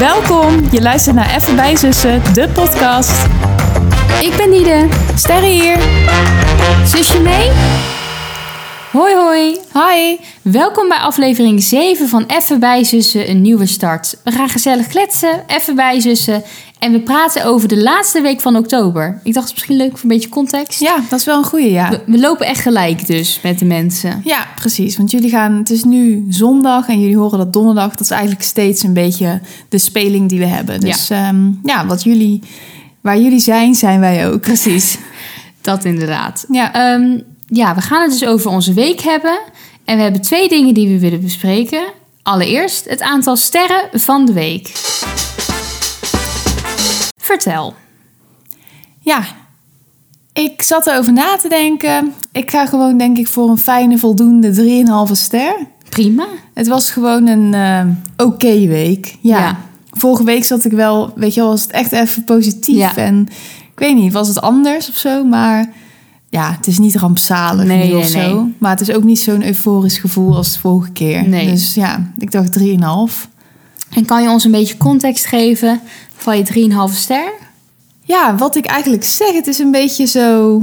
Welkom, je luistert naar Even bij Zussen, de podcast. Ik ben Nide. Sterre hier. Zusje mee? Hoi hoi. Hi. Welkom bij aflevering 7 van Even bij Zussen, een nieuwe start. We gaan gezellig kletsen, even bij Zussen. En we praten over de laatste week van oktober. Ik dacht, het is misschien leuk voor een beetje context. Ja, dat is wel een goeie, ja. We, we lopen echt gelijk dus met de mensen. Ja, precies. Want jullie gaan, het is nu zondag en jullie horen dat donderdag. Dat is eigenlijk steeds een beetje de speling die we hebben. Dus ja, ja wat jullie, waar jullie zijn, zijn wij ook. Precies. Dat inderdaad. Ja. Ehm, ja, we gaan het dus over onze week hebben. En we hebben twee dingen die we willen bespreken. Allereerst het aantal sterren van de week. Vertel. Ja, ik zat erover na te denken. Ik ga gewoon, denk ik, voor een fijne, voldoende 3,5 ster. Prima. Het was gewoon een uh, oké week. Ja. Ja. Vorige week zat ik wel, weet je wel, was het echt even positief. Ja. En ik weet niet, was het anders of zo? Maar ja, het is niet rampzalig Nee, nee, of zo. nee. Maar het is ook niet zo'n euforisch gevoel als de vorige keer. Nee. Dus ja, ik dacht 3,5. En kan je ons een beetje context geven van je 3,5 ster? Ja, wat ik eigenlijk zeg, het is een beetje zo...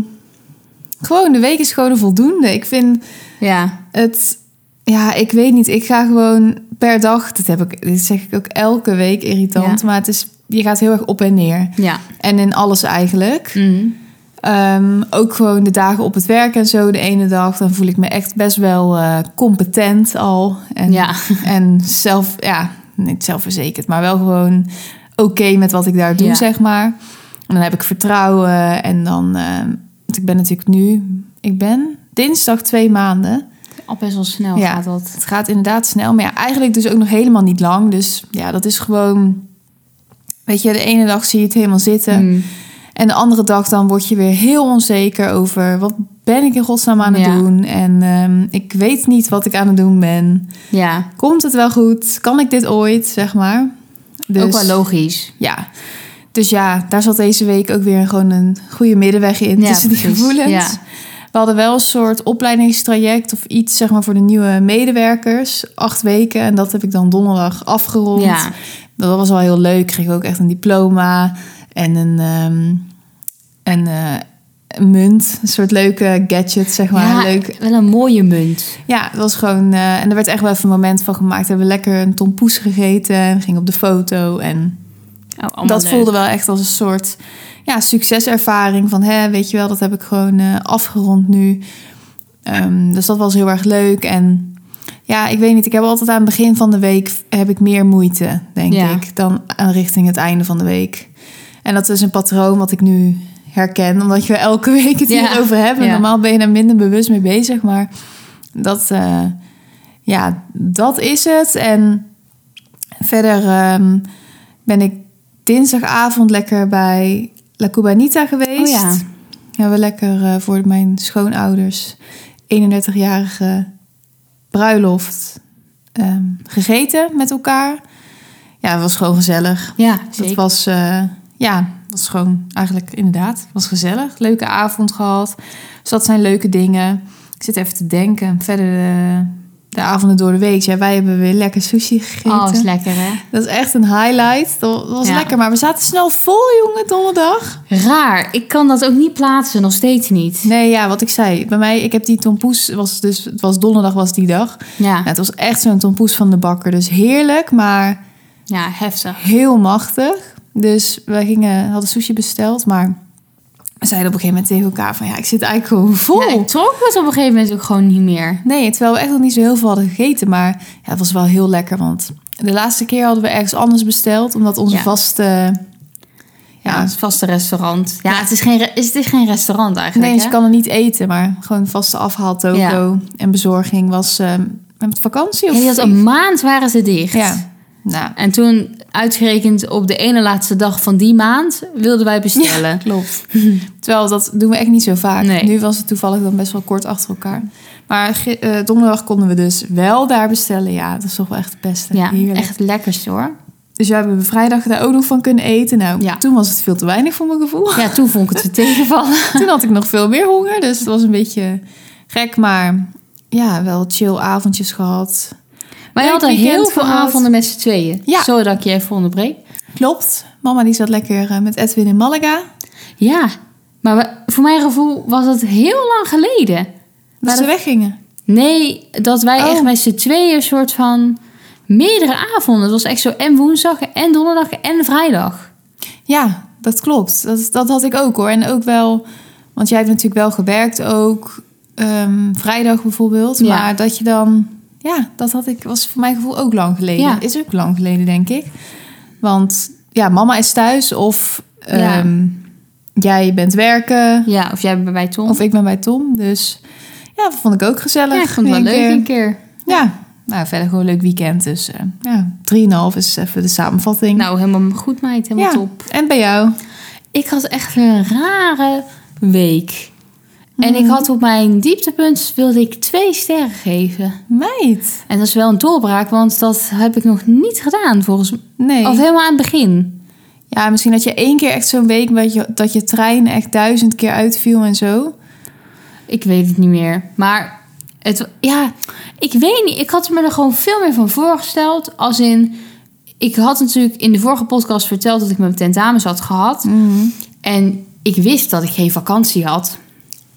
Gewoon, de week is gewoon een voldoende. Ik vind Ja. het... Ja, ik weet niet. Ik ga gewoon per dag... Dat, heb ik, dit zeg ik ook elke week irritant. Ja. Maar het is, je gaat heel erg op en neer. Ja. En in alles eigenlijk. Mm. Ehm, ook gewoon de dagen op het werk en zo. De ene dag, dan voel ik me echt best wel eh, competent al. En, Ja. en zelf, ja, niet zelfverzekerd, maar wel gewoon oké met wat ik daar doe, Ja. zeg maar. En dan heb ik vertrouwen. En dan, ehm, ik ben natuurlijk nu, ik ben dinsdag twee maanden. Al best wel snel Ja. gaat dat. Het gaat inderdaad snel, maar ja, eigenlijk dus ook nog helemaal niet lang. Dus ja, dat is gewoon, weet je, de ene dag zie je het helemaal zitten. Mm. En de andere dag dan word je weer heel onzeker over wat ben ik in godsnaam aan het Ja. doen. En ehm, ik weet niet wat ik aan het doen ben. Ja. Komt het wel goed? Kan ik dit ooit, zeg maar? Dus, Ook wel logisch. Ja. Dus ja, daar zat deze week ook weer gewoon een goede middenweg in Ja, tussen die precies. gevoelens. Ja. We hadden wel een soort opleidingstraject of iets, zeg maar, voor de nieuwe medewerkers. Acht weken. En dat heb ik dan donderdag afgerond. Ja. Dat was wel heel leuk. Ik kreeg ook echt een diploma en een, ehm, een, eh, een munt. Een soort leuke gadget, zeg maar. ja, Leuk. wel een mooie munt. Ja, het was gewoon... eh, en er werd echt wel even een moment van gemaakt. We hebben lekker een tompoes gegeten. We gingen op de foto. En Oh, dat leuk. voelde wel echt als een soort ja, succeservaring. Van, hè, weet je wel, dat heb ik gewoon eh, afgerond nu. Ehm, dus dat was heel erg leuk. En ja, ik weet niet. Ik heb altijd aan het begin van de week heb ik meer moeite, denk Ja. ik, dan aan richting het einde van de week. En dat is een patroon wat ik nu herken, omdat je elke week het Ja. hierover hebt. En Ja. Normaal ben je er minder bewust mee bezig, maar dat, eh, ja, dat is het. En verder ehm, ben ik dinsdagavond lekker bij La Cubanita geweest. Oh ja. We hebben lekker eh, voor mijn schoonouders 31-jarige bruiloft ehm, gegeten met elkaar. Ja, het was gewoon gezellig. Ja, zeker. was, eh, ja, was gewoon eigenlijk inderdaad, was gezellig. Leuke avond gehad. Dus dat zijn leuke dingen. Ik zit even te denken. Verder de, de avonden door de week. Ja, wij hebben weer lekker sushi gegeten. Oh, is lekker hè? Dat is echt een highlight. Dat was Ja. lekker. Maar we zaten snel vol, jongen, donderdag. Raar. Ik kan dat ook niet plaatsen, nog steeds niet. Nee, ja, wat ik zei. Bij mij, ik heb die tompoes, was dus, het was donderdag was die dag. Ja, Ja, het was echt zo'n tompoes van de bakker. Dus heerlijk, maar ja heftig. heel machtig. Dus we gingen, hadden sushi besteld, maar we zeiden op een gegeven moment tegen elkaar van... Ja, ik zit eigenlijk gewoon vol. Ja, ik trok het op een gegeven moment ook gewoon niet meer. Nee, terwijl we echt nog niet zo heel veel hadden gegeten. Maar ja, het was wel heel lekker, want de laatste keer hadden we ergens anders besteld. Omdat onze Ja. vaste... Ja, het vaste restaurant. Ja, Het, is geen, het is geen restaurant eigenlijk. Nee, dus je kan er niet eten, maar gewoon vaste afhaaltoko Ja. en bezorging was ehm, met vakantie. Of Ja, die had een maand waren ze dicht. Ja, nou, En toen, uitgerekend op de ene laatste dag van die maand, wilden wij bestellen. klopt. Terwijl dat doen we echt niet zo vaak. Nee. Nu was het toevallig dan best wel kort achter elkaar. Maar eh, donderdag konden we dus wel daar bestellen. Ja, dat is toch wel echt het beste. Ja, Heerlijk. echt het lekkerste hoor. Dus ja, we hebben vrijdag daar ook nog van kunnen eten. Nou, Ja. toen was het veel te weinig voor mijn gevoel. Ja, toen vond ik het weer tegenvallen. toen had ik nog veel meer honger. Dus het was een beetje gek. Maar ja, wel chill avondjes gehad. Maar je had er heel veel gehad. avonden met z'n tweeën. Ja. Sorry dat ik je even onderbreek. Klopt. Mama die zat lekker eh, met Edwin in Malaga. Ja, maar we- voor mijn gevoel was het heel lang geleden. Dat Maar ze dat- weggingen. Nee, dat wij Oh. echt met z'n tweeën een soort van meerdere avonden. Het was echt zo en woensdag en donderdag en vrijdag. Ja, dat klopt. Dat, dat had ik ook hoor. En ook wel, want jij hebt natuurlijk wel gewerkt ook. ehm, vrijdag bijvoorbeeld. Ja. Maar dat je dan, ja, dat had ik, was voor mijn gevoel ook lang geleden. Ja. Is ook lang geleden, denk ik. Want ja, mama is thuis of Ja. ehm, jij bent werken. Ja, of jij bent bij Tom. Of ik ben bij Tom. Dus ja, dat vond ik ook gezellig. ja, ik vond het wel leuk een een keer. Ja, nou, verder gewoon een leuk weekend. Dus eh ja, 3,5 is even de samenvatting. Nou, helemaal goed meid, helemaal ja. top. En bij jou? Ik had echt een rare week. En Mhm. ik had op mijn dieptepunt wilde ik twee sterren geven. Meid. En dat is wel een doorbraak, want dat heb ik nog niet gedaan volgens mij. Nee. Of helemaal aan het begin. Ja, misschien dat je één keer echt zo'n week dat je, dat je trein echt duizend keer uitviel en zo. Ik weet het niet meer. Maar het, ja, ik weet niet. Ik had me er gewoon veel meer van voorgesteld. Als in, ik had natuurlijk in de vorige podcast verteld dat ik mijn tentamens had gehad. En ik wist dat ik geen vakantie had.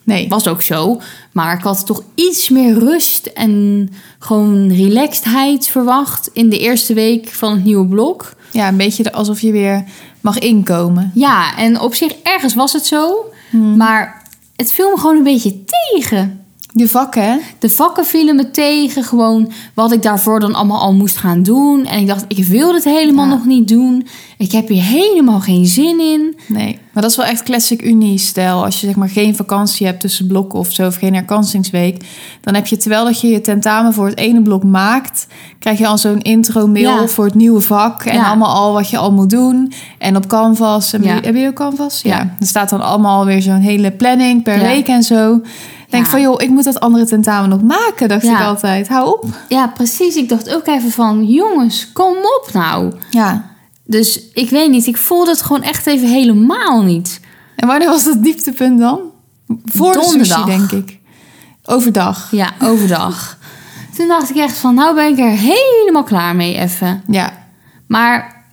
Nee. Was ook zo. Maar ik had toch iets meer rust en gewoon relaxedheid verwacht in de eerste week van het nieuwe blok. Ja, een beetje alsof je weer mag inkomen. Ja, en op zich ergens was het zo. Maar het viel me gewoon een beetje tegen. Je vakken, hè? De vakken vielen me tegen. Gewoon wat ik daarvoor dan allemaal al moest gaan doen. En ik dacht, ik wil dit helemaal Ja. nog niet doen. Ik heb hier helemaal geen zin in. Nee. Maar dat is wel echt classic Unie-stijl. Als je zeg maar geen vakantie hebt tussen blokken of zo, of geen herkansingsweek. Dan heb je, terwijl dat je je tentamen voor het ene blok maakt... krijg je al zo'n intro-mail Ja. voor het nieuwe vak. En Ja. allemaal al wat je al moet doen. En op Canvas. Heb, je, heb je ook Canvas? Ja. Er staat dan allemaal weer zo'n hele planning per week en zo. Ik denk Ja. van, joh, ik moet dat andere tentamen nog maken, dacht Ja. ik altijd. Hou op. Ja, precies. Ik dacht ook even van, jongens, kom op nou. Ja. Dus ik weet niet, ik voelde het gewoon echt even helemaal niet. En wanneer was dat dieptepunt dan? Voor de Donderdag. sushi, denk ik. Overdag. Ja, overdag. Toen dacht ik echt van, nou ben ik er helemaal klaar mee even. Ja. Maar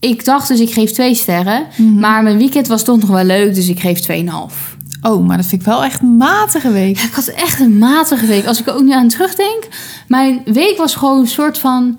ik dacht dus, ik geef twee sterren. Mhm. Maar mijn weekend was toch nog wel leuk, dus ik geef 2,5. Oh, maar dat vind ik wel echt een matige week. Ja, ik had echt een matige week. Als ik er ook nu aan terugdenk. Mijn week was gewoon een soort van...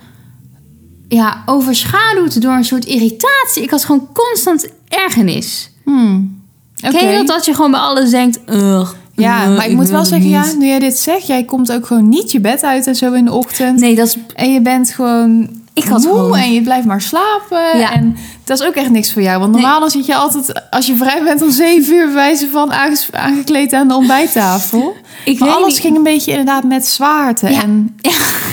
Ja, overschaduwd door een soort irritatie. Ik had gewoon constant ergernis. Hmm. Ken je dat? Dat je gewoon bij alles denkt... "Ugh, Ja, maar ik moet wel zeggen, ja, niet." nu jij dit zegt, jij komt ook gewoon niet je bed uit en zo in de ochtend. Nee, dat is... En je bent gewoon Ik had moe gewoon- en je blijft maar slapen. Ja. En dat is ook echt niks voor jou. Want Nee. normaal dan zit je altijd, als je vrij bent om zeven uur, bij wijze van aangekleed aan de ontbijttafel. Ik maar alles niet- ging een beetje inderdaad met zwaarte Ja. en,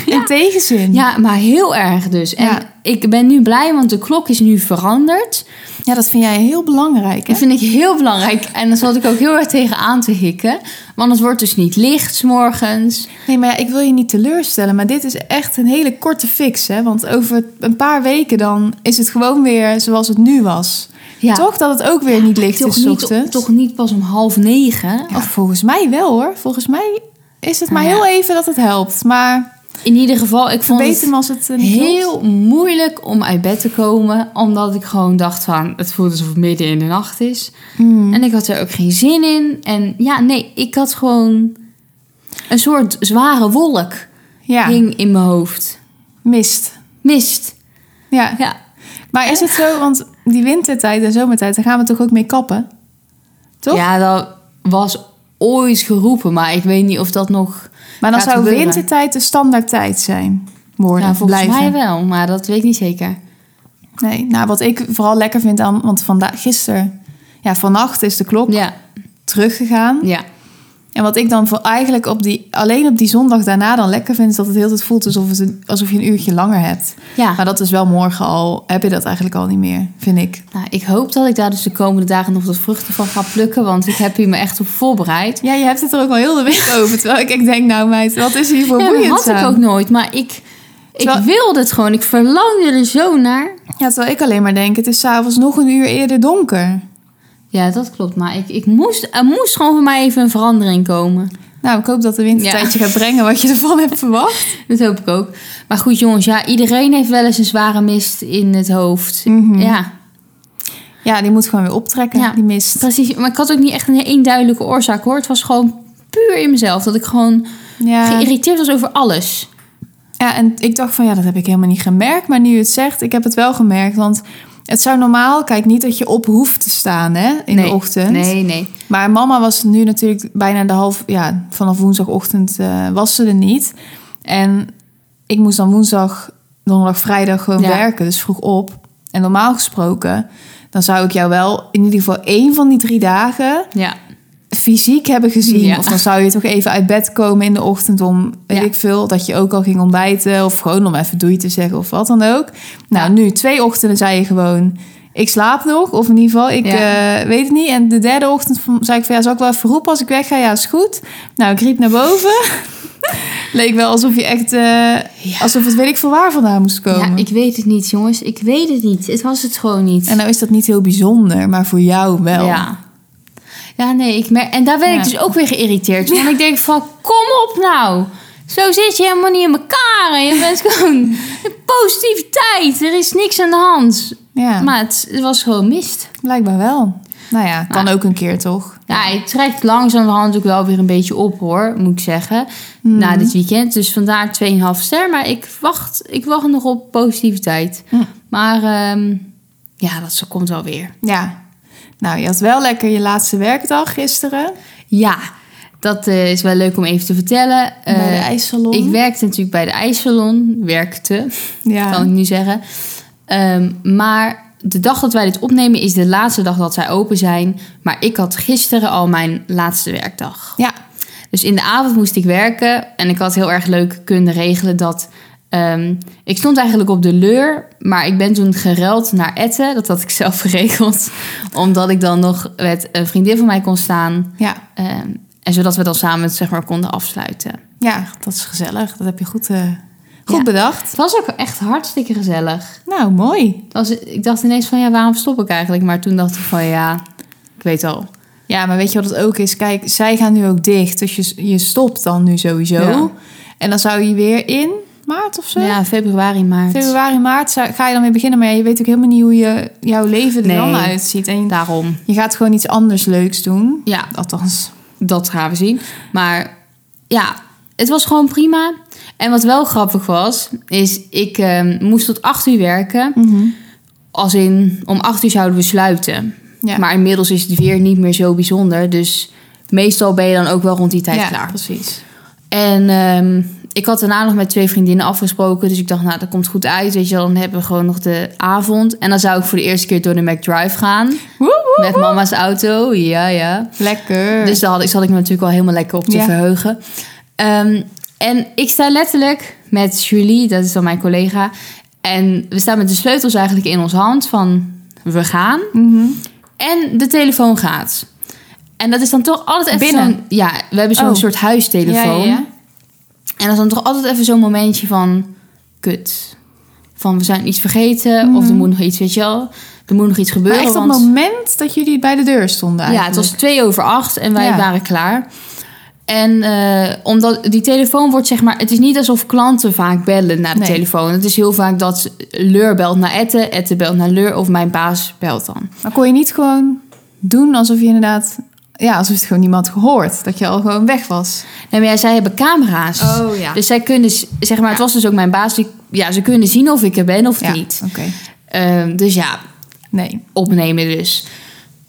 Ja, en tegenzin. ja, maar heel erg dus. En ik ben nu blij, want de klok is nu veranderd. Ja, dat vind jij heel belangrijk. Hè? Dat vind ik heel belangrijk. En daar zat ik ook heel erg tegen aan te hikken. Want het wordt dus niet licht 's morgens. Nee, maar ja, ik wil je niet teleurstellen. Maar dit is echt een hele korte fix. Hè? Want over een paar weken dan is het gewoon weer zoals het nu was. Ja. Toch dat het ook weer niet licht is niet, ochtends? toch niet pas om half negen. Of volgens mij wel hoor. Volgens mij is het maar Nou ja. heel even dat het helpt. Maar In ieder geval, ik vond beter het het eh, heel moeilijk om uit bed te komen. Omdat ik gewoon dacht van, het voelt alsof het midden in de nacht is. Mm. En ik had er ook geen zin in. En ja, nee, ik had gewoon een soort zware wolk Ja, hing in mijn hoofd. mist. Mist. Ja. Ja. Maar is het zo, want die wintertijd en zomertijd, daar gaan we toch ook mee kappen? Toch? Ja, dat was ooit geroepen, maar ik weet niet of dat nog maar dan zou gebeuren. wintertijd de standaard tijd zijn. Worden, Ja, volgens blijven. mij wel, maar dat weet ik niet zeker. Nee, nou wat ik vooral lekker vind aan, want vandaag, gisteren, ja, vannacht is de klok Ja, teruggegaan. ja. En wat ik dan voor eigenlijk op die, alleen op die zondag daarna dan lekker vind, is dat het heel tijd voelt alsof, het een, alsof je een uurtje langer hebt. ja. Maar dat is wel morgen al, heb je dat eigenlijk al niet meer, vind ik. Nou, ik hoop dat ik daar dus de komende dagen nog de vruchten van ga plukken, want ik heb hier me echt op voorbereid. Ja, je hebt het er ook al heel de week over. Terwijl ik denk, nou meid, wat is hier voor Ja, dat had ik ook nooit, maar ik, ik wilde het gewoon. Ik verlangde er zo naar. Ja, terwijl ik alleen maar denk, het is s'avonds nog een uur eerder donker. Ja, dat klopt, maar ik, ik moest, er moest gewoon voor mij even een verandering komen. Nou, ik hoop dat de wintertijdje gaat brengen wat je ervan hebt verwacht. Dat hoop ik ook. Maar goed, jongens, ja, iedereen heeft wel eens een zware mist in het hoofd. Mhm. Ja, Ja, die moet gewoon weer optrekken, Ja. die mist. precies. Maar ik had ook niet echt een eenduidelijke oorzaak hoor. Het was gewoon puur in mezelf. Dat ik gewoon Ja. geïrriteerd was over alles. ja, en ik dacht van ja, dat heb ik helemaal niet gemerkt. Maar nu je het zegt, ik heb het wel gemerkt. Want het zou normaal, kijk niet dat je op hoeft te staan hè, in nee. de ochtend. Nee, nee. Maar mama was nu natuurlijk bijna de half, ja, vanaf woensdagochtend eh, was ze er niet. En ik moest dan woensdag, donderdag, vrijdag gewoon Ja. werken, dus vroeg op. En normaal gesproken, dan zou ik jou wel in ieder geval één van die drie dagen Ja. Fysiek hebben gezien. Ja. Of dan zou je toch even uit bed komen in de ochtend om, weet Ja. ik veel, dat je ook al ging ontbijten. Of gewoon om even doei te zeggen of wat dan ook. Nou, nu twee ochtenden zei je gewoon, ik slaap nog. Of in ieder geval, ik Ja. eh, weet het niet. En de derde ochtend zei ik van, ja, zal ik wel even roepen als ik wegga? Ja, is goed. Nou, ik riep naar boven. Leek wel alsof je echt, eh, alsof het weet ik veel waar vandaan moest komen. Ja, ik weet het niet, jongens. Ik weet het niet. Het was het gewoon niet. En nou is dat niet heel bijzonder, maar voor jou wel. Ja. Ja, nee, ik merk... En daar ben Ja. ik dus ook weer geïrriteerd. Want ik denk van, kom op nou. Zo zit je helemaal niet in elkaar. En je bent gewoon... Positiviteit. Er is niks aan de hand. Ja, Maar het, het was gewoon mist. blijkbaar wel. Nou ja, kan ook een keer toch? Ja, het trekt langzamerhand ook wel weer een beetje op hoor, moet ik zeggen. Mhm. Na dit weekend. Dus vandaar 2,5 ster. Maar ik wacht, ik wacht nog op positiviteit. Hm. Maar ehm, ja, dat komt wel weer. Ja. Nou, je had wel lekker je laatste werkdag gisteren. Ja, dat eh, is wel leuk om even te vertellen. bij de Eh, ijssalon. ik werkte natuurlijk bij de ijssalon. Werkte, ja. kan ik nu zeggen. Ehm, maar de dag dat wij dit opnemen is de laatste dag dat zij open zijn. Maar ik had gisteren al mijn laatste werkdag. Ja. Dus in de avond moest ik werken. En ik had heel erg leuk kunnen regelen dat... ehm, ik stond eigenlijk op de leur, maar ik ben toen geruild naar Etten. Dat had ik zelf geregeld. Omdat ik dan nog met een vriendin van mij kon staan. Ja. Ehm, en zodat we dan samen het, zeg maar, konden afsluiten. ja, dat is gezellig. Dat heb je goed, eh, goed Ja. bedacht. Het was ook echt hartstikke gezellig. Nou, mooi. Was, ik dacht ineens van, ja, waarom stop ik eigenlijk? Maar toen dacht ik van, ja, ik weet al. Ja, maar weet je wat het ook is? Kijk, zij gaan nu ook dicht. Dus je, je stopt dan nu sowieso. Ja. En dan zou je weer in maart of zo? Ja, februari, maart. Februari, maart ga je dan weer beginnen. Maar ja, je weet ook helemaal niet hoe je, jouw leven er Nee. dan uitziet. En Daarom. je gaat gewoon iets anders leuks doen. Ja, Althans. Dat gaan we zien. Maar ja, het was gewoon prima. En wat wel grappig was, is ik ehm, moest tot acht uur werken. Als in, om acht uur zouden we sluiten. Ja. Maar inmiddels is het weer niet meer zo bijzonder. Dus meestal ben je dan ook wel rond die tijd ja, klaar. precies. En ehm, ik had daarna nog met twee vriendinnen afgesproken. Dus ik dacht, nou, dat komt goed uit. Weet je, dan hebben we gewoon nog de avond. En dan zou ik voor de eerste keer door de McDrive gaan. Woe, woe, Met mama's auto. Ja, ja. Lekker. Dus daar had ik, zat ik me natuurlijk wel helemaal lekker op te Ja. verheugen. Ehm, en ik sta letterlijk met Julie, dat is dan mijn collega. En we staan met de sleutels eigenlijk in onze hand van we gaan. Mhm. En de telefoon gaat. En dat is dan toch altijd even Binnen? Ja, we hebben zo'n Oh. soort huistelefoon. Ja. En dat is dan toch altijd even zo'n momentje van... Kut. Van we zijn iets vergeten. Of er moet nog iets, weet je wel. Er moet nog iets Mhm. Maar gebeuren. echt op het moment dat jullie bij de deur stonden ja, het eigenlijk. was twee over acht en wij Ja. waren klaar. En eh, omdat die telefoon wordt zeg maar... Het is niet alsof klanten vaak bellen naar de Nee. telefoon. Het is heel vaak dat Leur belt naar Ette, Ette belt naar Leur... of mijn baas belt dan. Maar kon je niet gewoon doen alsof je inderdaad... Ja, alsof het gewoon niemand gehoord. Dat je al gewoon weg was. Nee, maar ja, zij hebben camera's. Oh, ja. Dus zij kunnen, zeg maar, het was dus ook mijn baas... Die, ja, ze kunnen zien of ik er ben of Ja, niet. oké. Ehm, dus ja, Nee. opnemen dus.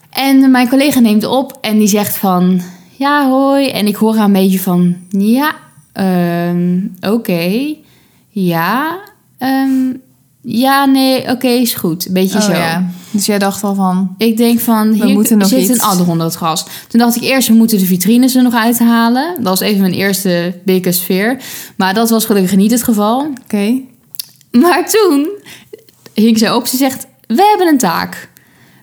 En mijn collega neemt op en die zegt van... Ja, hoi. En ik hoor haar een beetje van... Ja, ehm, oké. Ja, ehm, ja, nee, oké, is goed. Beetje Oh, zo. ja. Dus jij dacht al van... Ik denk van, hier moeten nog zit iets. een adder onder het gras. Toen dacht ik eerst, we moeten de vitrines er nog uithalen. Dat was even mijn eerste dikke sfeer. Maar dat was gelukkig niet het geval. Oké. Maar toen hing zij op. Ze zegt, we hebben een taak.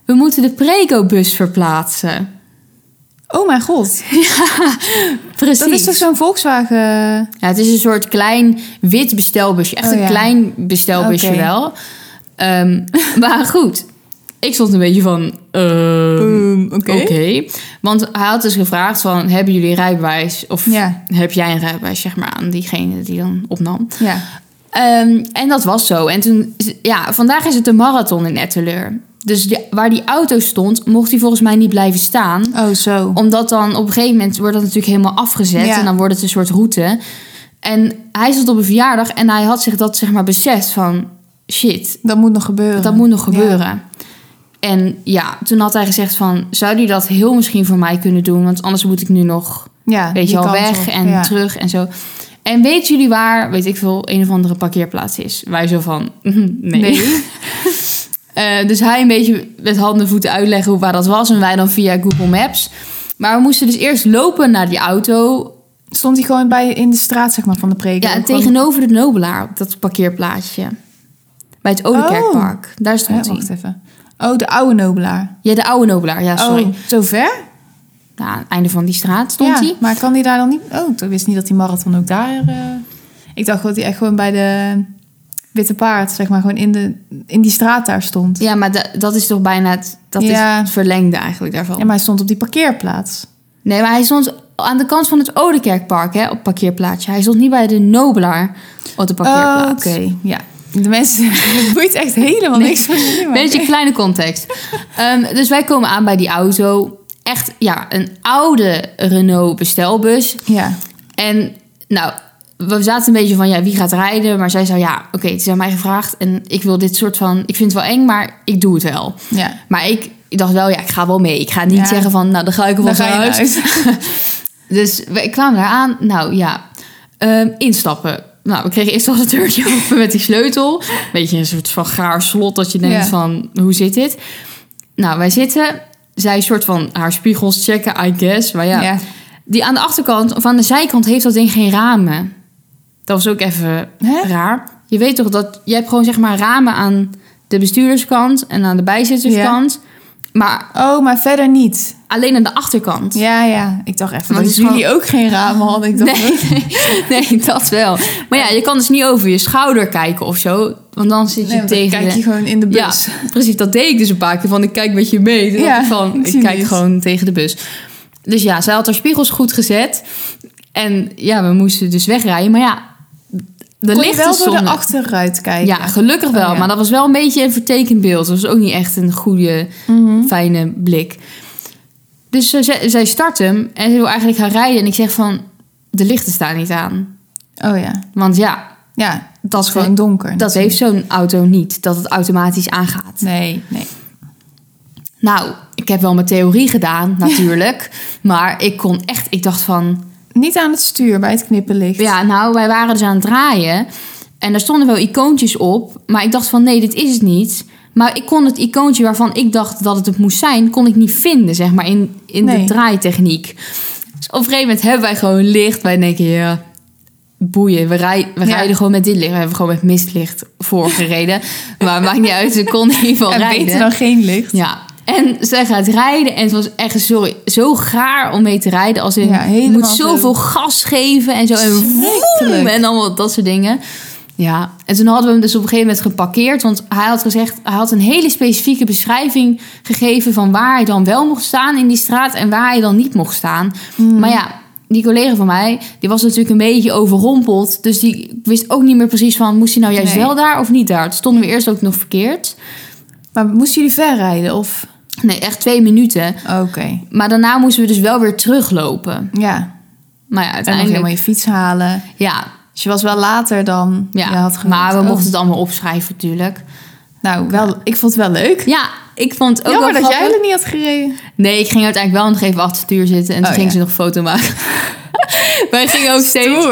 We moeten de Prego-bus verplaatsen. Oh mijn god. Precies. Dat is toch zo'n Volkswagen... Ja, het is een soort klein wit bestelbusje. Echt Oh, een ja. klein bestelbusje wel. Ehm, maar goed. Ik stond een beetje van... Boom, oké. Want hij had dus gevraagd van... Hebben jullie een rijbewijs? Of Ja. heb jij een rijbewijs, zeg maar, aan diegene die dan opnam? Ja. En dat was zo. En toen... Ja, vandaag is het een marathon in Etteleur. Dus waar die auto stond, mocht hij volgens mij niet blijven staan. Oh, zo. Omdat dan op een gegeven moment wordt dat natuurlijk helemaal afgezet. Ja. En dan wordt het een soort route. En hij zat op een verjaardag en hij had zich dat zeg maar beseft van... Shit, Dat moet nog gebeuren. dat moet nog gebeuren. En ja, toen had hij gezegd van... Zou die dat heel misschien voor mij kunnen doen? Want anders moet ik nu nog, Ja, weet je al, weg op. en Ja. terug en zo. En weten jullie waar, weet ik veel, een of andere parkeerplaats is? Wij zo van, nee. Nee. Eh, dus hij een beetje met handen en voeten uitleggen hoe waar dat was. En wij dan via Google Maps. Maar we moesten dus eerst lopen naar die auto. Stond hij gewoon bij in de straat, zeg maar, van de preek? Ja, tegenover de Nobelaar, op dat parkeerplaatsje. Bij het Oudekerkpark. Daar Hè, stond hij. wacht even. Oh, de oude nobelaar. Ja, de oude Nobelaar. Ja, sorry. Oh, zo ver? Nou, aan het einde van die straat stond ja, hij. Maar kan hij daar dan niet... Oh, ik wist niet dat die marathon ook daar... eh, Ik dacht dat hij echt gewoon bij de Witte Paard, zeg maar, gewoon in, de, in die straat daar stond. Ja, maar da- dat is toch bijna het, dat Ja. is het verlengde eigenlijk daarvan. Ja, maar hij stond op die parkeerplaats. Nee, maar hij stond aan de kant van het Oudekerkpark, hè, op parkeerplaatsje. Hij stond niet bij de Nobelaar op de Oh, parkeerplaats. Oké, ja. De mensen... Het boeit echt helemaal Nee. niks van jullie. Beetje kleine context. Ehm, dus wij komen aan bij die auto. Echt, ja, een oude Renault bestelbus. Ja. En nou, we zaten een beetje van, ja, wie gaat rijden? Maar zij zei, ja, oké, het is aan mij gevraagd. En ik wil dit soort van, ik vind het wel eng, maar ik doe het wel. Ja. Maar ik, ik dacht wel, ja, ik ga wel mee. Ik ga niet Ja. zeggen van, nou, dan ga ik wel naar huis. huis. Dus we kwamen daar aan. Nou ja, ehm, instappen. Nou, we kregen eerst al het deurtje open met die sleutel. Beetje een soort van gaar slot dat je denkt Ja. van, hoe zit dit? Nou, wij zitten. Zij een soort van haar spiegels checken, I guess. Maar ja, Ja. die aan de achterkant of aan de zijkant heeft dat ding geen ramen. Dat was ook even Hè? raar. Je weet toch dat je hebt gewoon zeg maar ramen aan de bestuurderskant en aan de bijzitterskant. Maar Oh, maar verder niet. alleen aan de achterkant. Ja, ja. Ik dacht even Want dat het is jullie ook geen ramen hadden. Ik dacht, Nee, nee, nee, dat wel. Maar ja, je kan dus niet over je schouder kijken of zo. Want dan zit je nee, want dan tegen... kijk je gewoon in de ja, bus. precies. Dat deed ik dus een paar keer. Van, ik kijk met je mee. Toen Ja, dacht ik van, ik ik zie kijk niets. gewoon tegen de bus. Dus ja, zij had haar spiegels goed gezet. En ja, we moesten dus wegrijden. Maar ja, de Kon je wel door de achteruit kijken? Ja, gelukkig wel. Oh, ja. Maar dat was wel een beetje een vertekend beeld. Dat was ook niet echt een goede, Mhm. fijne blik. Dus zij, zij start hem en ze wil eigenlijk gaan rijden. En ik zeg van, de lichten staan niet aan. Oh ja. Want ja, Ja, dat, is gewoon donker. dat heeft zo'n auto niet. Dat het automatisch aangaat. Nee, nee. Nou, ik heb wel mijn theorie gedaan, natuurlijk. maar ik kon echt, ik dacht van... Niet aan het stuur bij het knippenlicht. Ja, nou, wij waren dus aan het draaien. En daar stonden wel icoontjes op. Maar ik dacht van, nee, dit is het niet. Maar ik kon het icoontje waarvan ik dacht dat het het moest zijn... kon ik niet vinden, zeg maar, in, in Nee. de draaitechniek. Dus op een gegeven moment hebben wij gewoon licht. Wij denken, ja, boeien. We, rij, we Ja. rijden gewoon met dit licht. We hebben gewoon met mistlicht voorgereden. maar maakt niet uit, ze kon in ieder geval en rijden. beter dan geen licht. Ja, en zij gaat rijden en het was echt sorry, zo gaar om mee te rijden. Als in, Ja, je moet zoveel zo. gas geven en zo. En, vroom en allemaal dat soort dingen. Ja, en toen hadden we hem dus op een gegeven moment geparkeerd. Want hij had gezegd, hij had een hele specifieke beschrijving gegeven... van waar hij dan wel mocht staan in die straat en waar hij dan niet mocht staan. Mm. Maar ja, die collega van mij, die was natuurlijk een beetje overrompeld. Dus die wist ook niet meer precies van... moest hij nou juist Nee. wel daar of niet daar? Toen stonden we eerst ook nog verkeerd. Maar moesten jullie ver rijden? Of... Nee, echt twee minuten. Oké. Maar daarna moesten we dus wel weer teruglopen. Ja. Maar ja, En nog uiteindelijk... helemaal je fiets halen. Ja, Dus je was wel later dan ja. je had gewild. maar we Oh. mochten het allemaal opschrijven natuurlijk. Nou, wel, ik vond het wel leuk. Ja, ik vond het ook Jammer wel dat jij er niet had gereden. Nee, ik ging uiteindelijk wel nog even achter het stuur zitten. En toen Oh, ging ja. ze nog een foto maken. wij gingen ook steeds...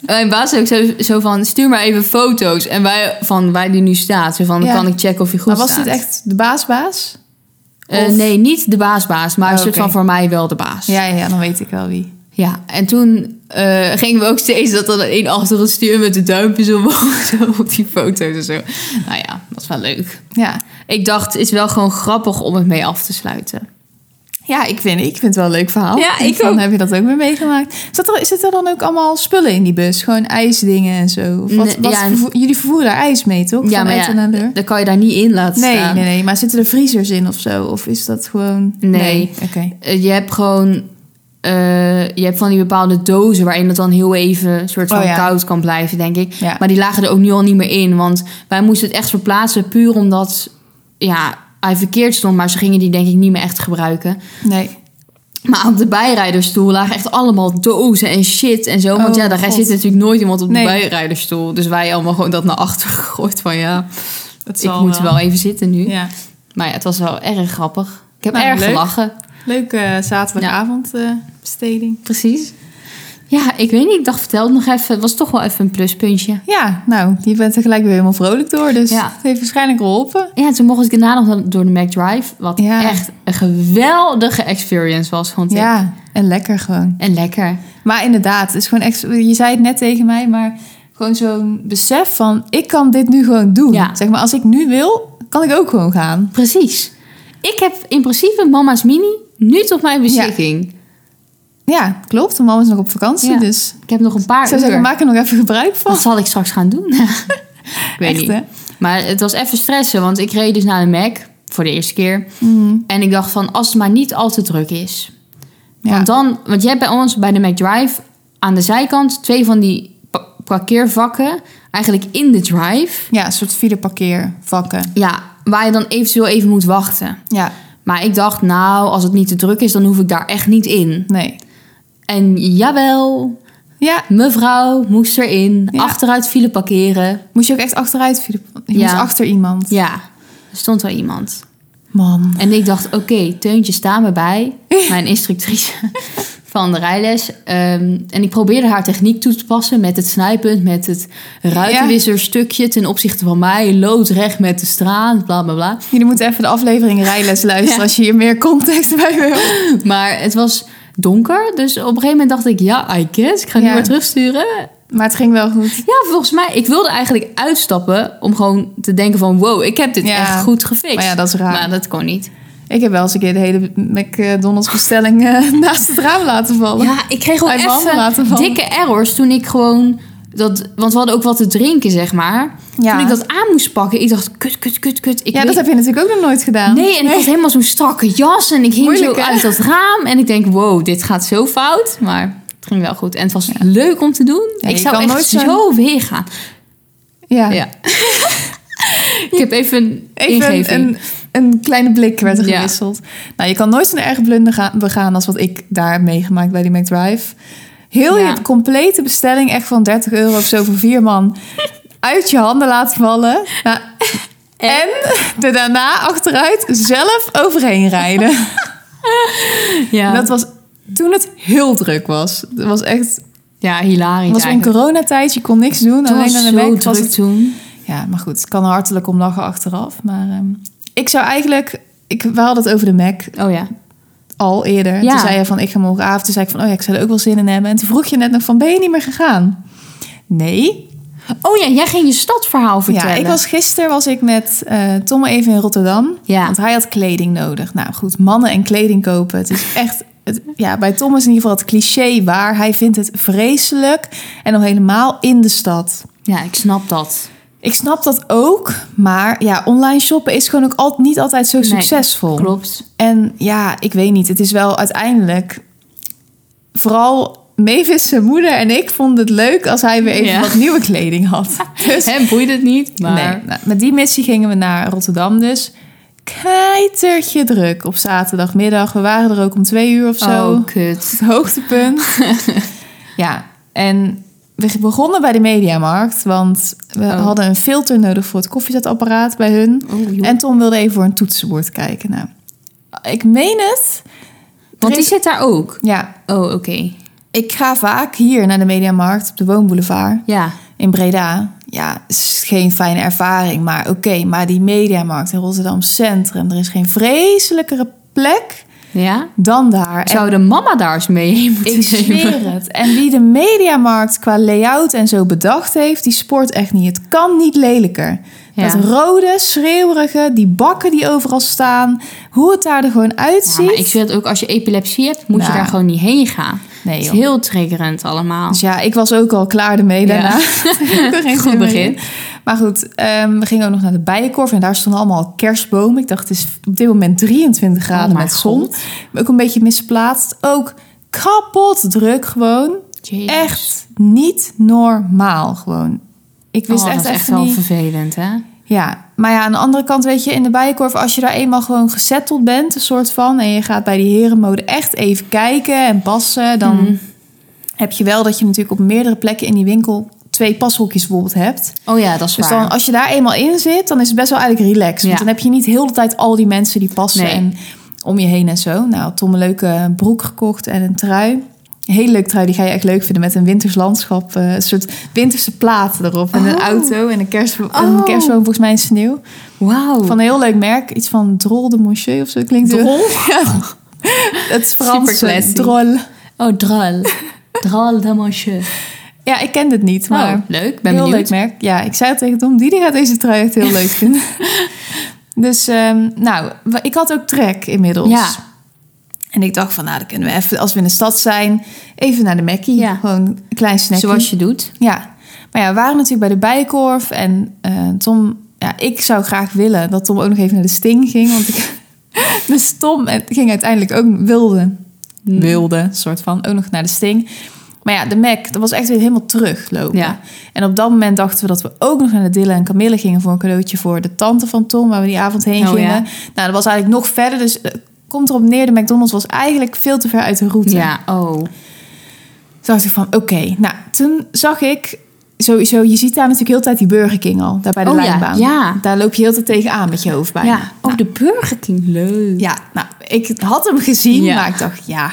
Mijn baas ook zo, zo van, stuur maar even foto's. En wij, van waar die nu staat. Zo van, dan Ja. kan ik checken of je goed Maar was staat. dit echt de baasbaas? Eh, of- nee, niet de baasbaas. Maar Oh, een soort van voor mij wel de baas. Ja, ja, dan weet ik wel wie. Ja, en toen eh, gingen we ook steeds dat er een achter het stuur met de duimpjes omhoog zo op die foto's en zo. Nou ja, dat is wel leuk. Ja. Ik dacht, het is wel gewoon grappig om het mee af te sluiten. Ja, ik vind, ik vind het wel een leuk verhaal. Ja, ik van, ook. Heb je dat ook mee meegemaakt? Zit er, zitten er dan ook allemaal spullen in die bus? Gewoon ijsdingen en zo? Of wat, Nee, wat ja, vervoer- jullie vervoeren daar ijs mee, toch? Ja, Van maar ja, naar daar kan je daar niet in laten Nee, staan. nee, nee. Maar zitten er vriezers in of zo? Of is dat gewoon... Nee. Oké. Eh, Je hebt gewoon... eh, je hebt van die bepaalde dozen waarin het dan heel even soort van Oh ja. koud kan blijven, denk ik. Ja. Maar die lagen er ook nu al niet meer in. Want wij moesten het echt verplaatsen puur omdat ja, hij verkeerd stond. Maar ze gingen die denk ik niet meer echt gebruiken. Nee. Maar op de bijrijdersstoel lagen echt allemaal dozen en shit en zo. Want Oh, ja, daar God. zit natuurlijk nooit iemand op de Nee. bijrijdersstoel. Dus wij allemaal gewoon dat naar achter gegooid van ja, Dat ik moet wel even zitten nu. Ja. Maar ja, het was wel erg grappig. Ik heb Nou, erg leuk. gelachen. Leuke eh, zaterdagavond besteding. Precies. Ja, ik weet niet. Ik dacht, vertel het nog even. Het was toch wel even een pluspuntje. Ja, nou, je bent er gelijk weer helemaal vrolijk door. Dus Ja. het heeft waarschijnlijk geholpen. Ja, toen mocht ik daarna nog door de McDrive. Wat Ja. echt een geweldige experience was, vond ik. Ja, en lekker gewoon. En lekker. Maar inderdaad, het is gewoon je zei het net tegen mij, maar gewoon zo'n besef van, ik kan dit nu gewoon doen. Ja. Zeg maar, als ik nu wil, kan ik ook gewoon gaan. Precies. Ik heb in principe mama's mini nu tot mijn beschikking. Ja, klopt. De mama is nog op vakantie, Ja. dus Ik heb nog een paar zou uur. zeggen, maak er nog even gebruik van. Wat zal ik straks gaan doen? ik weet Echt, niet. hè? Maar het was even stressen, want ik reed dus naar de Mac voor de eerste keer. Mhm. En ik dacht van, als het maar niet al te druk is. Ja. Want dan, want jij hebt bij ons bij de McDrive aan de zijkant twee van die pa- parkeervakken, eigenlijk in de drive. ja, een soort file parkeervakken. Ja, waar je dan eventueel even moet wachten. Ja, Maar ik dacht, nou, als het niet te druk is, dan hoef ik daar echt niet in. nee. En jawel, Ja, mevrouw moest erin, Ja. achteruit file parkeren. moest je ook echt achteruit. Je Ja. moest achter iemand. Ja, er stond wel iemand. Man. En ik dacht, oké, Teuntje, sta me bij. Mijn instructrice van de rijles. Ehm, en ik probeerde haar techniek toe te passen met het snijpunt, met het ruitenwisserstukje ten opzichte van mij. Loodrecht met de straat, bla bla bla. Jullie moeten even de aflevering rijles luisteren Ja. als je hier meer context bij wil. Maar het was donker, dus op een gegeven moment dacht ik, ja, I guess. Ik ga nu Ja. maar terugsturen. Maar het ging wel goed. Ja, volgens mij, ik wilde eigenlijk uitstappen om gewoon te denken van, wow, ik heb dit Ja. echt goed gefixt. Maar ja, dat is raar. Maar dat kon niet. Ik heb wel eens een keer de hele McDonald's bestelling eh, naast het raam laten vallen. Ja, ik kreeg ook vallen. dikke errors toen ik gewoon... Dat, want we hadden ook wat te drinken, zeg maar. Ja. Toen ik dat aan moest pakken, ik dacht, kut, kut, kut, kut. Ik ja, weet- dat heb je natuurlijk ook nog nooit gedaan. Nee, en ik had helemaal zo'n strakke jas en ik hing Moeilijk, zo hè? uit dat raam. En ik denk, wow, dit gaat zo fout. Maar het ging wel goed. En het was leuk om te doen. Ja, ik zou echt nooit zo weer gaan. Ja. Ja. ik heb even een Even ingeving. een, een kleine blik werd er gewisseld. Nou, je kan nooit zo'n erg blunder gaan, begaan als wat ik daar heb meegemaakt bij die McDrive. Heel Ja. je complete bestelling, echt van 30 euro of zo voor vier man, uit je handen laten vallen. Nou, en er daarna achteruit zelf overheen rijden. ja. Dat was toen het heel druk was. Het was echt, ja, hilarisch het was eigenlijk. coronatijd, je kon niks doen. Het alleen aan de druk was het toen. Ja, maar goed, ik kan hartelijk om lachen achteraf. Maar ehm, ik zou eigenlijk... Ik, we hadden het over de Mac Oh ja. Al eerder. Ja. Toen zei je van, ik ga morgenavond. Toen zei ik van, oh ja, ik zou er ook wel zin in hebben. En toen vroeg je net nog van, ben je niet meer gegaan? Nee. Oh ja, jij ging je stadverhaal vertellen. Ja, ik was, gisteren was ik met eh, Tom even in Rotterdam. Ja. Want hij had kleding nodig. Nou goed, mannen en kleding kopen. Het is echt... Het, ja, bij Tom is in ieder geval het cliché waar. Hij vindt het vreselijk. En nog helemaal in de stad. Ja, ik snap dat. Ik snap dat ook, maar ja, online shoppen is gewoon ook al, niet altijd zo succesvol. Klopt. En ja, ik weet niet, het is wel uiteindelijk vooral Mavis, zijn moeder en ik vonden het leuk als hij weer even Ja. wat nieuwe kleding had. Dus Hem boeit het niet, maar... nee, nou, met die missie gingen we naar Rotterdam dus. Keitertje druk op zaterdagmiddag. We waren er ook om twee uur of zo. Oh, kut. Het hoogtepunt. ja, en we begonnen bij de Mediamarkt, want we Oh. hadden een filter nodig voor het koffiezetapparaat bij hun. Oh. En Tom wilde even voor een toetsenbord kijken. Nou, ik meen het. Want die is- zit daar ook. Ja, Oh, oké. ik ga vaak hier naar de Mediamarkt op de Woonboulevard Ja. in Breda. Ja, is geen fijne ervaring, maar oké. maar die Mediamarkt in Rotterdam Centrum, er is geen vreselijkere plek Ja? dan daar. En Zou de mama daar eens mee moeten ik zweer het. En wie de mediamarkt qua layout en zo bedacht heeft, die sport echt niet. Het kan niet lelijker. Ja. Dat rode, schreeuwerige, die bakken die overal staan. Hoe het daar er gewoon uitziet. maar ik vind ook als je epilepsie hebt, moet je Nou. daar gewoon niet heen gaan. Nee, het is heel triggerend allemaal. Dus ja, ik was ook al klaar ermee daarna. Geen Goed begin. in. Maar goed, ehm, we gingen ook nog naar de Bijenkorf. En daar stonden allemaal kerstbomen. Ik dacht, het is op dit moment 23 graden Oh met zon. God. Ook een beetje misplaatst. Ook kapot druk gewoon. Jezus. Echt niet normaal gewoon. Ik wist Oh, echt dat is echt wel niet... vervelend, hè? Ja, maar ja, aan de andere kant weet je, in de Bijenkorf... als je daar eenmaal gewoon gezetteld bent, een soort van... en je gaat bij die herenmode echt even kijken en passen... dan Mhm. heb je wel dat je natuurlijk op meerdere plekken in die winkel... twee pashokjes bijvoorbeeld hebt. Oh ja, dat is Dus waar. dan, als je daar eenmaal in zit, dan is het best wel eigenlijk relaxed. Ja. Want dan heb je niet heel de tijd al die mensen die passen Nee. en om je heen en zo. Nou, Tom een leuke broek gekocht en een trui. Een hele leuke trui, die ga je echt leuk vinden met een winters landschap. eh, een soort winterse plaat erop. En een Oh. auto en een, kerst, een Oh. kerstboom volgens mij in sneeuw. Wauw. Van een heel leuk merk. Iets van Drol de Monsieur of zo klinkt. Drol? Ja. Het is Frans. Classy. Drol. Oh, drol. drol de monsieur. Ja, ik ken het niet, maar... Oh, leuk. Ben heel benieuwd. leuk merk. Ja, ik zei het tegen Tom. Die gaat deze trui echt heel leuk vinden. Dus, ehm, nou, ik had ook trek inmiddels. Ja. En ik dacht van, nou, dan kunnen we even, als we in de stad zijn, even naar de Mackie. Ja. Gewoon een klein snackje. Zoals je doet. Ja. Maar ja, we waren natuurlijk bij de Bijenkorf. En eh, Tom, ja, ik zou graag willen dat Tom ook nog even naar de Sting ging. Want ik, dus Tom ging uiteindelijk ook, wilde, wilde, soort van, ook nog naar de Sting. Maar ja, de Mac, dat was echt weer helemaal teruglopen. Ja. En op dat moment dachten we dat we ook nog naar de Dille en Camille gingen voor een cadeautje voor de tante van Tom, waar we die avond heen Oh, gingen. ja. Nou, dat was eigenlijk nog verder. Dus eh, komt erop neer, de McDonald's was eigenlijk veel te ver uit de route. Ja, oh. Toen dacht ik van, oké. Nou, toen zag ik sowieso... Je ziet daar natuurlijk heel de tijd die Burger King al. Daar bij de Oh ja, lijnbaan. ja. Daar loop je heel de tijd tegenaan met je hoofd bijna. Ja, oh, Nou, de Burger King. Leuk. ja, nou, ik had hem gezien, Ja. maar ik dacht, ja...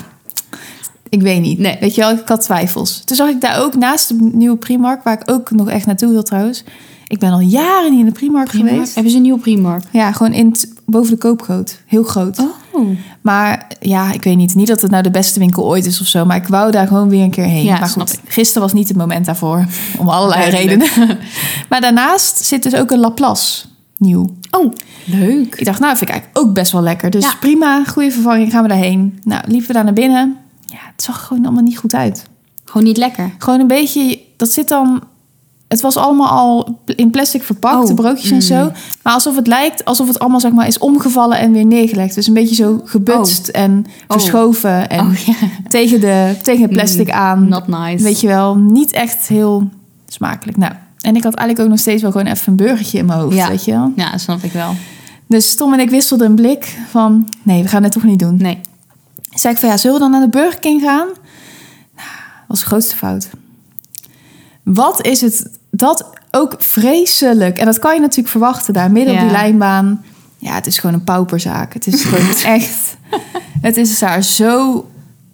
Ik weet niet. Nee. Weet je wel, ik had twijfels. Toen zag ik daar ook naast de nieuwe Primark... waar ik ook nog echt naartoe wil trouwens. Ik ben al jaren niet in de Primark, Primark. geweest. Hebben ze een nieuwe Primark? Ja, gewoon in boven de koopgoot. Heel groot. Oh. Maar ja, ik weet niet. Niet dat het nou de beste winkel ooit is of zo. Maar ik wou daar gewoon weer een keer heen. Ja, maar goed, gisteren was niet het moment daarvoor. Om allerlei redenen. maar daarnaast zit dus ook een Laplace nieuw. Oh, leuk. Ik dacht, nou, vind ik eigenlijk ook best wel lekker. Dus Ja. prima, goede vervanging, gaan we daarheen. Nou, liepen we daar naar binnen. Ja, het zag gewoon allemaal niet goed uit. Gewoon niet lekker. Gewoon een beetje, dat zit dan... Het was allemaal al in plastic verpakt, Oh, de broodjes en mm. zo. Maar alsof het lijkt, alsof het allemaal zeg maar is omgevallen en weer neergelegd. Dus een beetje zo gebutst en verschoven en Oh ja. tegen, de, tegen het plastic Mm, aan. Not nice. Weet je wel, niet echt heel smakelijk. Nou, en ik had eigenlijk ook nog steeds wel gewoon even een burgertje in mijn hoofd, Ja. weet je wel. Ja, snap ik wel. Dus Tom en ik wisselden een blik van, nee, we gaan het toch niet doen. Nee. Zei ik van, ja, zullen we dan naar de Burger King gaan? Nou, dat was de grootste fout. Wat is het, dat ook vreselijk. En dat kan je natuurlijk verwachten daar, midden op die lijnbaan. Ja, het is gewoon een pauperzaak. Het is gewoon echt, het is daar zo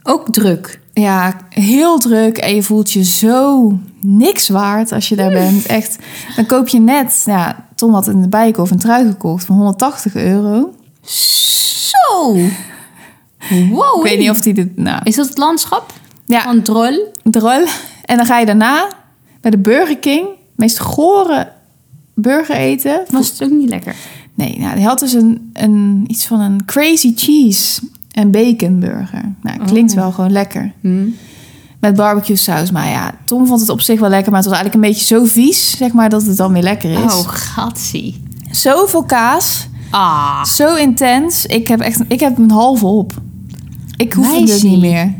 Ook druk. ja, heel druk en je voelt je zo niks waard als je daar bent. Echt, dan koop je net, ja, Tom had in de Bijenkorf een trui gekocht van 180 euro. Zo. Wow. Ik weet niet of die dit, nou, Is dat het landschap ja, van Drol? drol. En dan ga je daarna bij de Burger King, meest gore burger eten. Was het ook niet lekker? Nee, nou, die had dus een, een, iets van een crazy cheese en bacon burger. Nou, klinkt Oh. wel gewoon lekker. Hm. Met barbecue saus. Maar ja, Tom vond het op zich wel lekker. Maar het was eigenlijk een beetje zo vies, zeg maar, dat het dan weer lekker is. Oh, gatsie. Zoveel kaas. Ah. Zo intens. Ik heb echt ik heb een halve op. Ik hoefde het Meisje. niet meer.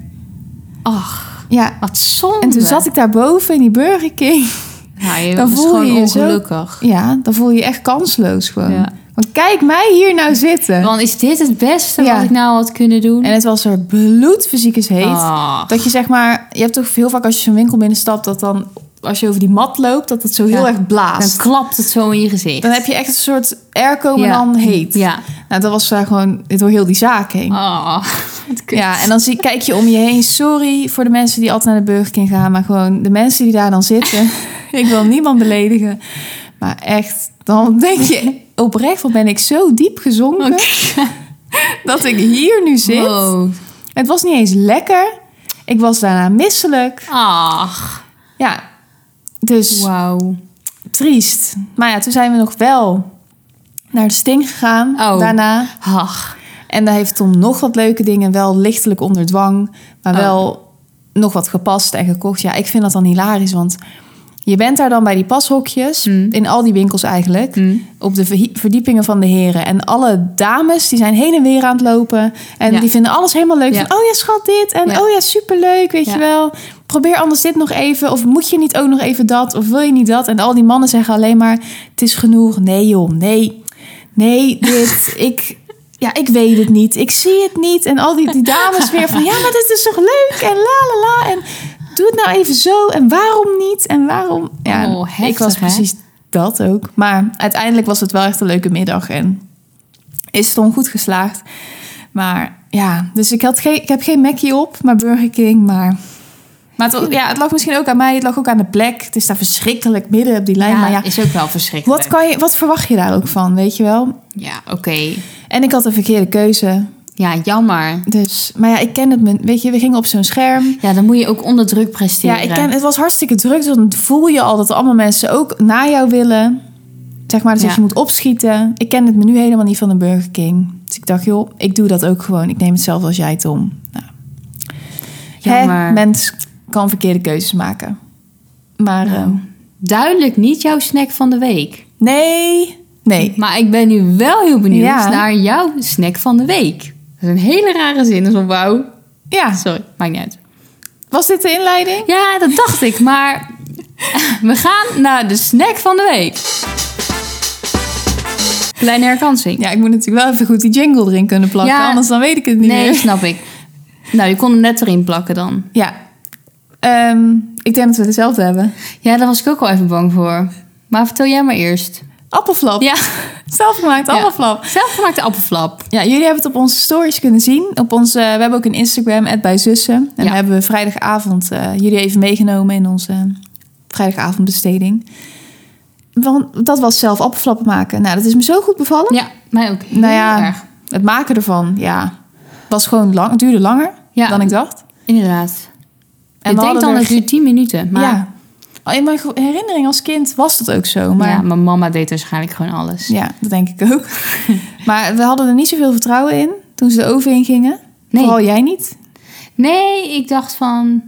Ach, Ja. wat zonde. En toen zat ik daar boven in die Burger King. Je Dan voel gewoon je je zo- ongelukkig. Ja, dan voel je je echt kansloos gewoon. Ja. Want kijk mij hier nou zitten. Want is dit het beste Ja. wat ik nou had kunnen doen? En het was er bloedfysiek is heet. Ah. Dat je zeg maar... Je hebt toch heel vaak als je zo'n winkel binnenstapt... dat dan als je over die mat loopt... dat het zo heel Ja. erg blaast. Dan klapt het zo in je gezicht. Dan heb je echt een soort airco, maar Ja. dan heet. Ja. Nou, dat was daar gewoon door heel die zaak heen. Kut. Ja, en dan zie, kijk je om je heen. Sorry voor de mensen die altijd naar de Burger King gaan. Maar gewoon de mensen die daar dan zitten. ik wil niemand beledigen. Maar echt, dan denk je oprecht... wat ben ik zo diep gezonken. dat ik hier nu zit. Wow. Het was niet eens lekker. Ik was daarna misselijk. Ach, Ja, dus wauw. triest. Maar ja, toen zijn we nog wel naar de Sting gegaan Oh. daarna. Ach, En daar heeft Tom nog wat leuke dingen, wel lichtelijk onder dwang, maar Oh. wel nog wat gepast en gekocht. Ja, ik vind dat dan hilarisch, want je bent daar dan bij die pashokjes, Mm. in al die winkels eigenlijk, Hm. op de verdiepingen van de heren. En alle dames, die zijn heen en weer aan het lopen en Ja. die vinden alles helemaal leuk. Ja. Van, oh ja, schat, dit en Ja. oh ja, superleuk, weet je wel. Probeer anders dit nog even, of moet je niet ook nog even dat, of wil je niet dat? En al die mannen zeggen alleen maar, het is genoeg. Nee joh, nee, nee, dit, ik... Ja, ik weet het niet. Ik zie het niet. En al die, die dames weer van... Ja, maar dit is toch leuk? En la la la. En doe het nou even zo. En waarom niet? En waarom... Ja, Oh, heftig, ik was hè? precies dat ook. Maar uiteindelijk was het wel echt een leuke middag. En is Tom goed geslaagd. Maar ja, dus ik, had geen, ik heb geen Mackie op, maar Burger King. Maar, maar het, ja, het lag misschien ook aan mij. Het lag ook aan de plek. Het is daar verschrikkelijk midden op die lijn. ja, maar ja, is ook wel verschrikkelijk. wat, kan je, wat verwacht je daar ook van, weet je wel? Ja, oké. En ik had een verkeerde keuze. Ja, jammer. Dus, maar ja, ik ken het. me- Weet je, we gingen op zo'n scherm. Ja, dan moet je ook onder druk presteren. Ja, ik ken, het was hartstikke druk. Dus dan voel je al dat allemaal mensen ook naar jou willen. Zeg maar, dus dat je moet opschieten. Ik ken het menu helemaal niet van de Burger King. Dus ik dacht, joh, ik doe dat ook gewoon. Ik neem hetzelfde als jij, Tom. Nou. Hè, Jammer. mens kan verkeerde keuzes maken. Maar Nou. ehm, Duidelijk niet jouw snack van de week. nee, nee. Maar ik ben nu wel heel benieuwd Ja. naar jouw snack van de week. Dat is een hele rare zin. Dat is wauw. Ja, Sorry, maakt niet uit. was dit de inleiding? Ja, dat dacht ik. Maar we gaan naar de snack van de week. Kleine herkansing. Ja, ik moet natuurlijk wel even goed die jingle erin kunnen plakken. Ja. Anders dan weet ik het niet Nee, meer. snap ik. Nou, je kon hem net erin plakken dan. Ja. Ehm, ik denk dat we hetzelfde hebben. Ja, daar was ik ook al even bang voor. Maar vertel jij maar eerst. Appelflap. Ja, Zelfgemaakt appelflap. zelfgemaakte appelflap. Ja, jullie hebben het op onze stories kunnen zien. Op onze, we hebben ook een Instagram, bij Zussen. En Ja. daar hebben we vrijdagavond eh, jullie even meegenomen in onze vrijdagavondbesteding. Want dat was zelf appelflappen maken. Nou, dat is me zo goed bevallen. Ja, mij ook. Heel nou ja, erg. het maken ervan, ja, was gewoon lang. Het duurde langer Ja. dan ik dacht. Inderdaad. En ik denk dan er het duurt 10 minuten. Maar Ja. Oh, In mijn herinnering als kind was dat ook zo. Maar ja, mijn mama deed waarschijnlijk gewoon alles. Ja, dat denk ik ook. maar we hadden er niet zoveel vertrouwen in toen ze de oven in gingen. Nee. Vooral jij niet. Nee, ik dacht van,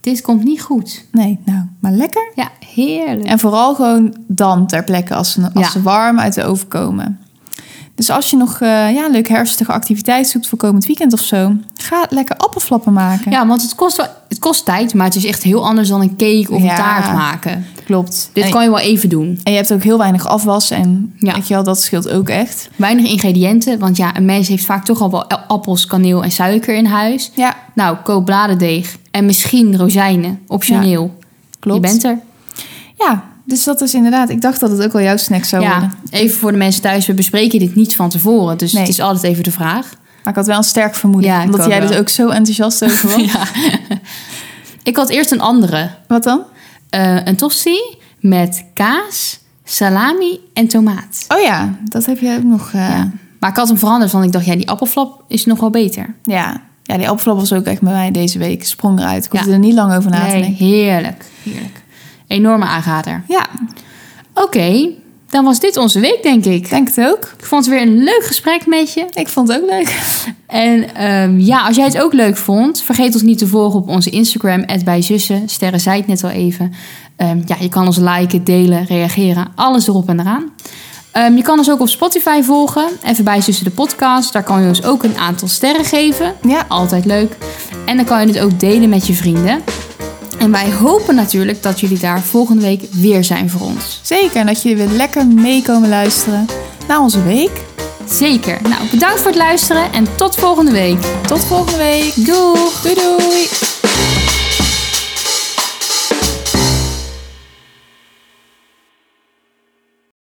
dit komt niet goed. Nee, nou, maar lekker. Ja, heerlijk. En vooral gewoon dan ter plekke als ze, als Ja. ze warm uit de oven komen. Dus als je nog eh, ja, een leuke herfstige activiteit zoekt voor komend weekend of zo, ga lekker appelflappen maken. Ja, want het kost, wel, het kost tijd, maar het is echt heel anders dan een cake of Ja. een taart maken. klopt. Dit en, kan je wel even doen. en je hebt ook heel weinig afwas en Ja. weet je wel, dat scheelt ook echt. Weinig ingrediënten, want ja, een mens heeft vaak toch al wel appels, kaneel en suiker in huis. Ja, Nou, koop bladerdeeg en misschien rozijnen, optioneel. klopt. Je bent er. Ja, dus dat is inderdaad, ik dacht dat het ook wel jouw snack zou Ja, worden. even voor de mensen thuis, we bespreken dit niet van tevoren. Dus Nee. het is altijd even de vraag. Maar ik had wel een sterk vermoeden, Ja, omdat jij wel. dus ook zo enthousiast over was. Ja. Ik had eerst een andere. Wat dan? Eh, een tosti met kaas, salami en tomaat. Oh ja, dat heb je ook nog. eh, Ja. Maar ik had hem veranderd, want ik dacht, ja, die appelflap is nog wel beter. Ja, ja die appelflap was ook echt bij mij deze week. Sprong eruit. Ik hoefde er niet lang over na te Nee, denken. heerlijk. Heerlijk. Enorme aanrader. Ja, Oké, dan was dit onze week, denk ik. denk het ook. Ik vond het weer een leuk gesprek met je. Ik vond het ook leuk. En ehm, ja, als jij het ook leuk vond, vergeet ons niet te volgen op onze Instagram, @bijzussen. Sterren zei het net al even. Ehm, ja, je kan ons liken, delen, reageren, alles erop en eraan. Ehm, je kan ons ook op Spotify volgen, even bij Zussen de podcast. Daar kan je ons ook een aantal sterren geven. Ja, Altijd leuk. En dan kan je het ook delen met je vrienden. En wij hopen natuurlijk dat jullie daar volgende week weer zijn voor ons. zeker. En dat jullie weer lekker mee komen luisteren naar onze week. Zeker. Nou, bedankt voor het luisteren en tot volgende week. Tot volgende week. Doeg! Doei doei.